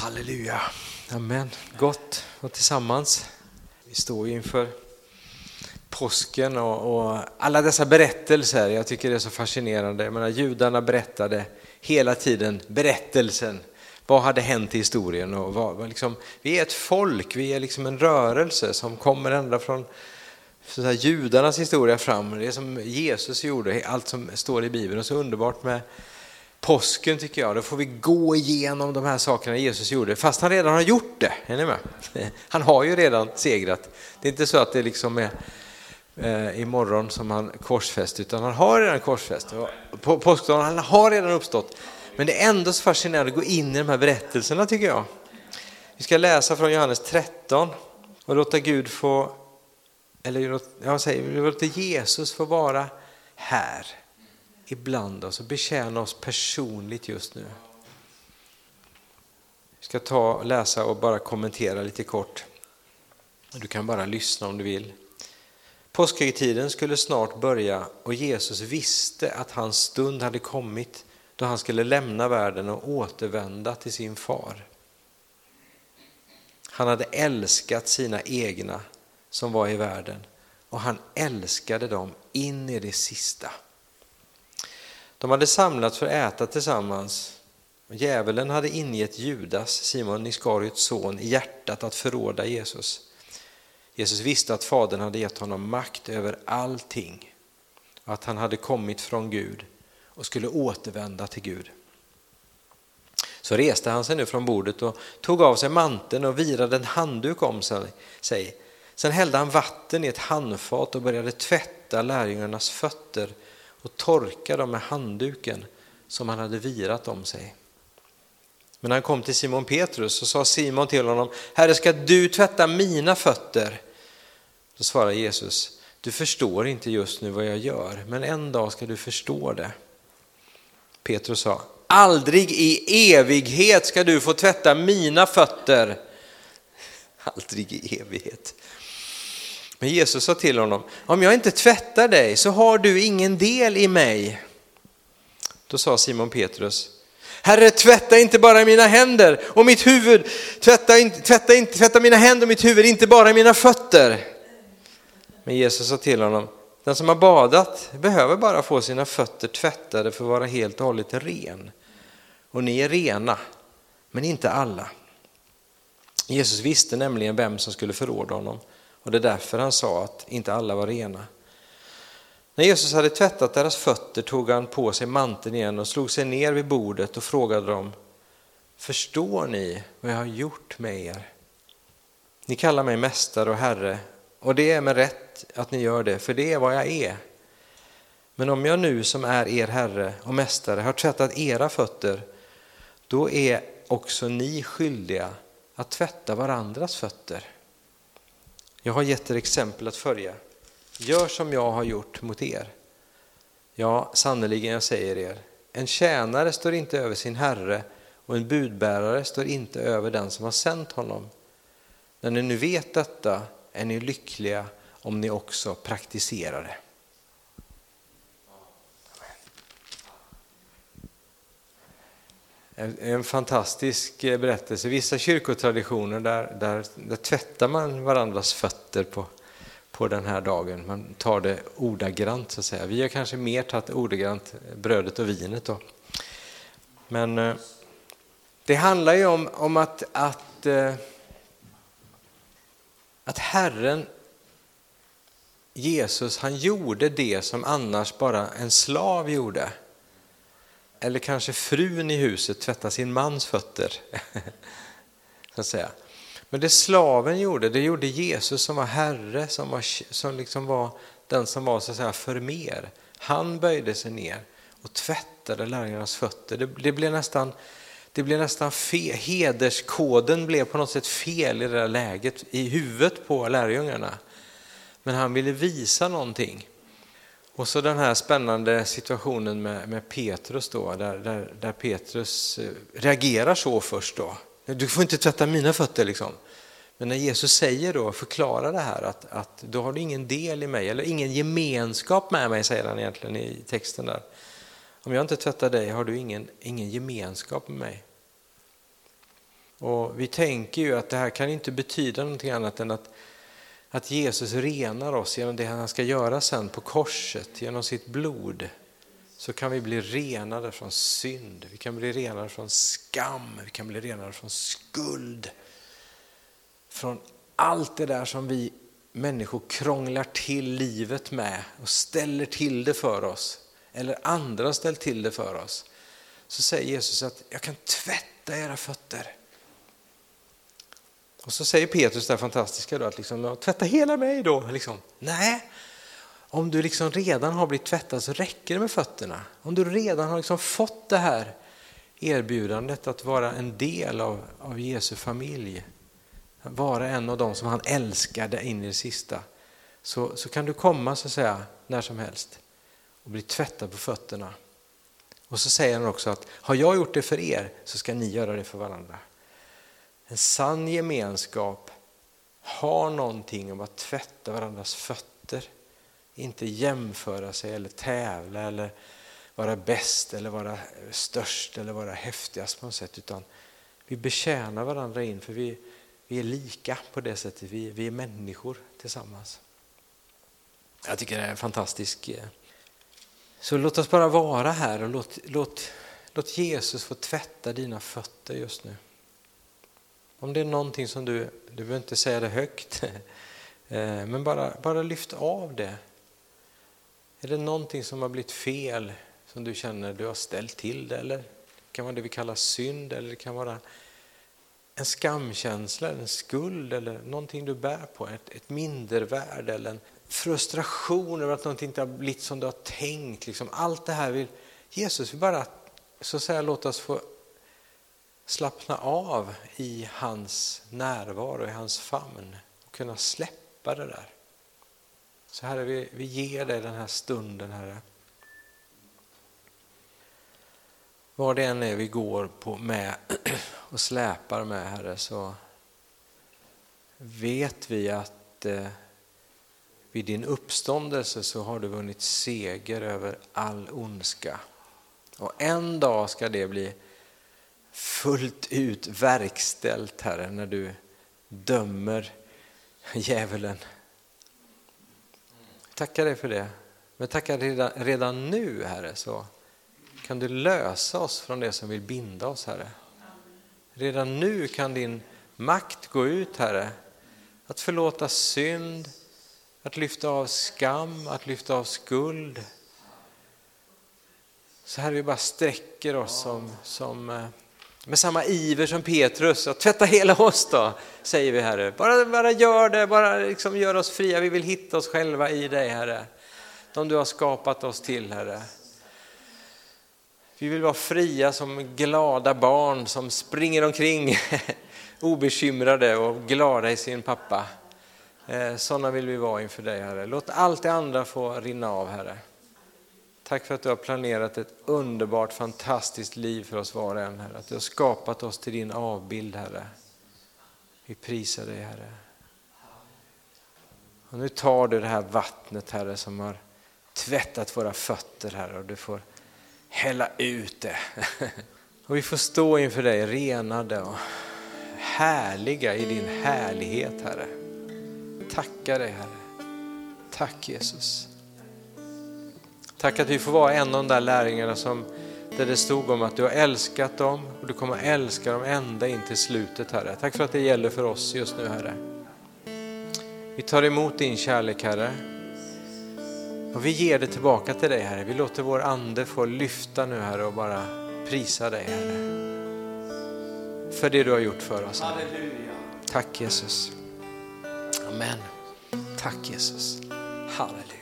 Halleluja. Amen. Gott och tillsammans. Vi står ju inför påsken och, och, alla dessa berättelser. Jag tycker det är så fascinerande. Jag menar, judarna berättade hela tiden berättelsen. Vad hade hänt i historien? Och vad, liksom, vi är ett folk, vi är liksom en rörelse som kommer ända från så här, judarnas historia fram. Det som Jesus gjorde, allt som står i Bibeln. Och så underbart med påsken tycker jag, då får vi gå igenom de här sakerna Jesus gjorde, fast han redan har gjort det. Är ni med? Han har ju redan segrat. Det är inte så att det liksom är eh, imorgon som han korsfäst, utan han har redan korsfäst. På påskdagen, han har redan uppstått. Men det är ändå så fascinerande att gå in i de här berättelserna tycker jag. Vi ska läsa från Johannes 13 och låta Gud få, eller jag säger, låta Jesus få vara här ibland oss och betjäna oss personligt just nu. Vi ska ta, läsa och bara kommentera lite kort. Du kan bara lyssna om du vill. Påskhögtiden skulle snart börja och Jesus visste att hans stund hade kommit då han skulle lämna världen och återvända till sin far. Han hade älskat sina egna som var i världen och han älskade dem in i det sista. De hade samlats för att äta tillsammans. Djävulen hade ingett Judas, Simon Iskariots son, i hjärtat att förråda Jesus. Jesus visste att Fadern hade gett honom makt över allting och att han hade kommit från Gud och skulle återvända till Gud. Så reste han sig nu från bordet och tog av sig manteln och virade en handduk om sig. Sen hällde han vatten i ett handfat och började tvätta lärjungarnas fötter och torka dem med handduken som han hade virat om sig. Men när han kom till Simon Petrus så sa Simon till honom, Herre ska du tvätta mina fötter? Då svarade Jesus, du förstår inte just nu vad jag gör, men en dag ska du förstå det. Petrus sa, aldrig i evighet ska du få tvätta mina fötter. Aldrig i evighet. Men Jesus sa till honom, om jag inte tvättar dig så har du ingen del i mig. Då sa Simon Petrus, Herre tvätta inte bara mina händer och mitt huvud, tvätta, inte, tvätta, inte, tvätta mina händer och mitt huvud, inte bara mina fötter. Men Jesus sa till honom, den som har badat behöver bara få sina fötter tvättade för att vara helt och hållet ren. Och ni är rena, men inte alla. Jesus visste nämligen vem som skulle förråda honom. Och det är därför han sa att inte alla var rena. När Jesus hade tvättat deras fötter tog han på sig manteln igen och slog sig ner vid bordet och frågade dem Förstår ni vad jag har gjort med er? Ni kallar mig mästare och herre och det är med rätt att ni gör det, för det är vad jag är. Men om jag nu som är er herre och mästare har tvättat era fötter, då är också ni skyldiga att tvätta varandras fötter. Jag har gett er exempel att följa. Gör som jag har gjort mot er. Ja, sannerligen jag säger er, en tjänare står inte över sin herre och en budbärare står inte över den som har sänt honom. När ni nu vet detta är ni lyckliga om ni också praktiserar det. En fantastisk eh, berättelse. Vissa kyrkotraditioner där, där, där tvättar man varandras fötter på, på den här dagen. Man tar det ordagrant så att säga. Vi har kanske mer tagit ordagrant eh, brödet och vinet då. Men eh, det handlar ju om, om att, att, att Herren Jesus han gjorde det som annars bara en slav gjorde eller kanske frun i huset tvätta sin mans fötter. så att säga. Men det slaven gjorde, det gjorde Jesus som var herre, som, var, som liksom var den som var så att säga förmer. Han böjde sig ner och tvättade lärjungarnas fötter. Det, det blev nästan, det blev nästan fel, hederskoden blev på något sätt fel i det där läget i huvudet på lärjungarna. Men han ville visa någonting. Och så den här spännande situationen med, med Petrus då, där, där, där, Petrus eh, reagerar så först då. Du får inte tvätta mina fötter liksom. Men när Jesus säger då, förklarar det här att, att då har du ingen del i mig, eller ingen gemenskap med mig, säger han egentligen i texten där. Om jag inte tvättar dig har du ingen, ingen gemenskap med mig. Och vi tänker ju att det här kan inte betyda någonting annat än att, att Jesus renar oss genom det han ska göra sen på korset, genom sitt blod. Så kan vi bli renade från synd, vi kan bli renade från skam, vi kan bli renade från skuld. Från allt det där som vi människor krånglar till livet med och ställer till det för oss, eller andra har ställt till det för oss, så säger Jesus att jag kan tvätta era fötter. Och så säger Petrus det fantastiska då, att liksom, tvätta hela mig då. Liksom. Nej, om du liksom redan har blivit tvättad så räcker det med fötterna. Om du redan har liksom fått det här erbjudandet att vara en del av, av Jesu familj, vara en av dem som han älskade in i det sista, så, så kan du komma så att säga när som helst och bli tvättad på fötterna. Och så säger han också att har jag gjort det för er så ska ni göra det för varandra. En sann gemenskap har någonting om att tvätta varandras fötter, inte jämföra sig eller tävla eller vara bäst eller vara störst eller vara häftigast på något sätt utan vi betjänar varandra in för vi, vi är lika på det sättet, vi, vi är människor tillsammans. Jag tycker det är fantastiskt. Så låt oss bara vara här och låt, låt, låt Jesus få tvätta dina fötter just nu. Om det är någonting som du, du behöver inte säga det högt, eh, men bara, bara lyft av det. Är det någonting som har blivit fel som du känner du har ställt till det eller det kan vara det vi kallar synd eller det kan vara en skamkänsla, en skuld eller någonting du bär på, ett, ett mindervärde eller en frustration över att någonting inte har blivit som du har tänkt. Liksom. Allt det här vill Jesus vill bara så att säga, låta oss få slappna av i hans närvaro, i hans famn och kunna släppa det där. Så Herre, vi, vi ger dig den här stunden, Herre. Var det än är vi går på med och släpar med, Herre, så vet vi att eh, vid din uppståndelse så har du vunnit seger över all ondska. Och en dag ska det bli fullt ut verkställt, Herre, när du dömer djävulen. Tackar dig för det. Men tackar redan, redan nu, Herre, så kan du lösa oss från det som vill binda oss, Herre. Redan nu kan din makt gå ut, Herre, att förlåta synd, att lyfta av skam, att lyfta av skuld. Så Herre, vi bara sträcker oss som, som eh, med samma iver som Petrus, och tvätta hela oss då, säger vi Herre. Bara, bara gör det, bara liksom gör oss fria. Vi vill hitta oss själva i dig Herre. De du har skapat oss till Herre. Vi vill vara fria som glada barn som springer omkring obekymrade och glada i sin pappa. Eh, Sådana vill vi vara inför dig Herre. Låt allt det andra få rinna av Herre. Tack för att du har planerat ett underbart, fantastiskt liv för oss var och en, Herre. Att du har skapat oss till din avbild, Herre. Vi prisar dig, Herre. Och nu tar du det här vattnet, Herre, som har tvättat våra fötter, Herre, och du får hälla ut det. Och vi får stå inför dig renade och härliga i din härlighet, Herre. Tacka dig, Herre. Tack Jesus. Tack att vi får vara en av de där lärjungarna som, där det stod om att du har älskat dem och du kommer älska dem ända in till slutet Herre. Tack för att det gäller för oss just nu Herre. Vi tar emot din kärlek Herre. Och vi ger det tillbaka till dig Herre. Vi låter vår ande få lyfta nu Herre och bara prisa dig Herre. För det du har gjort för oss Herre. Tack Jesus. Amen. Tack Jesus. Halleluja.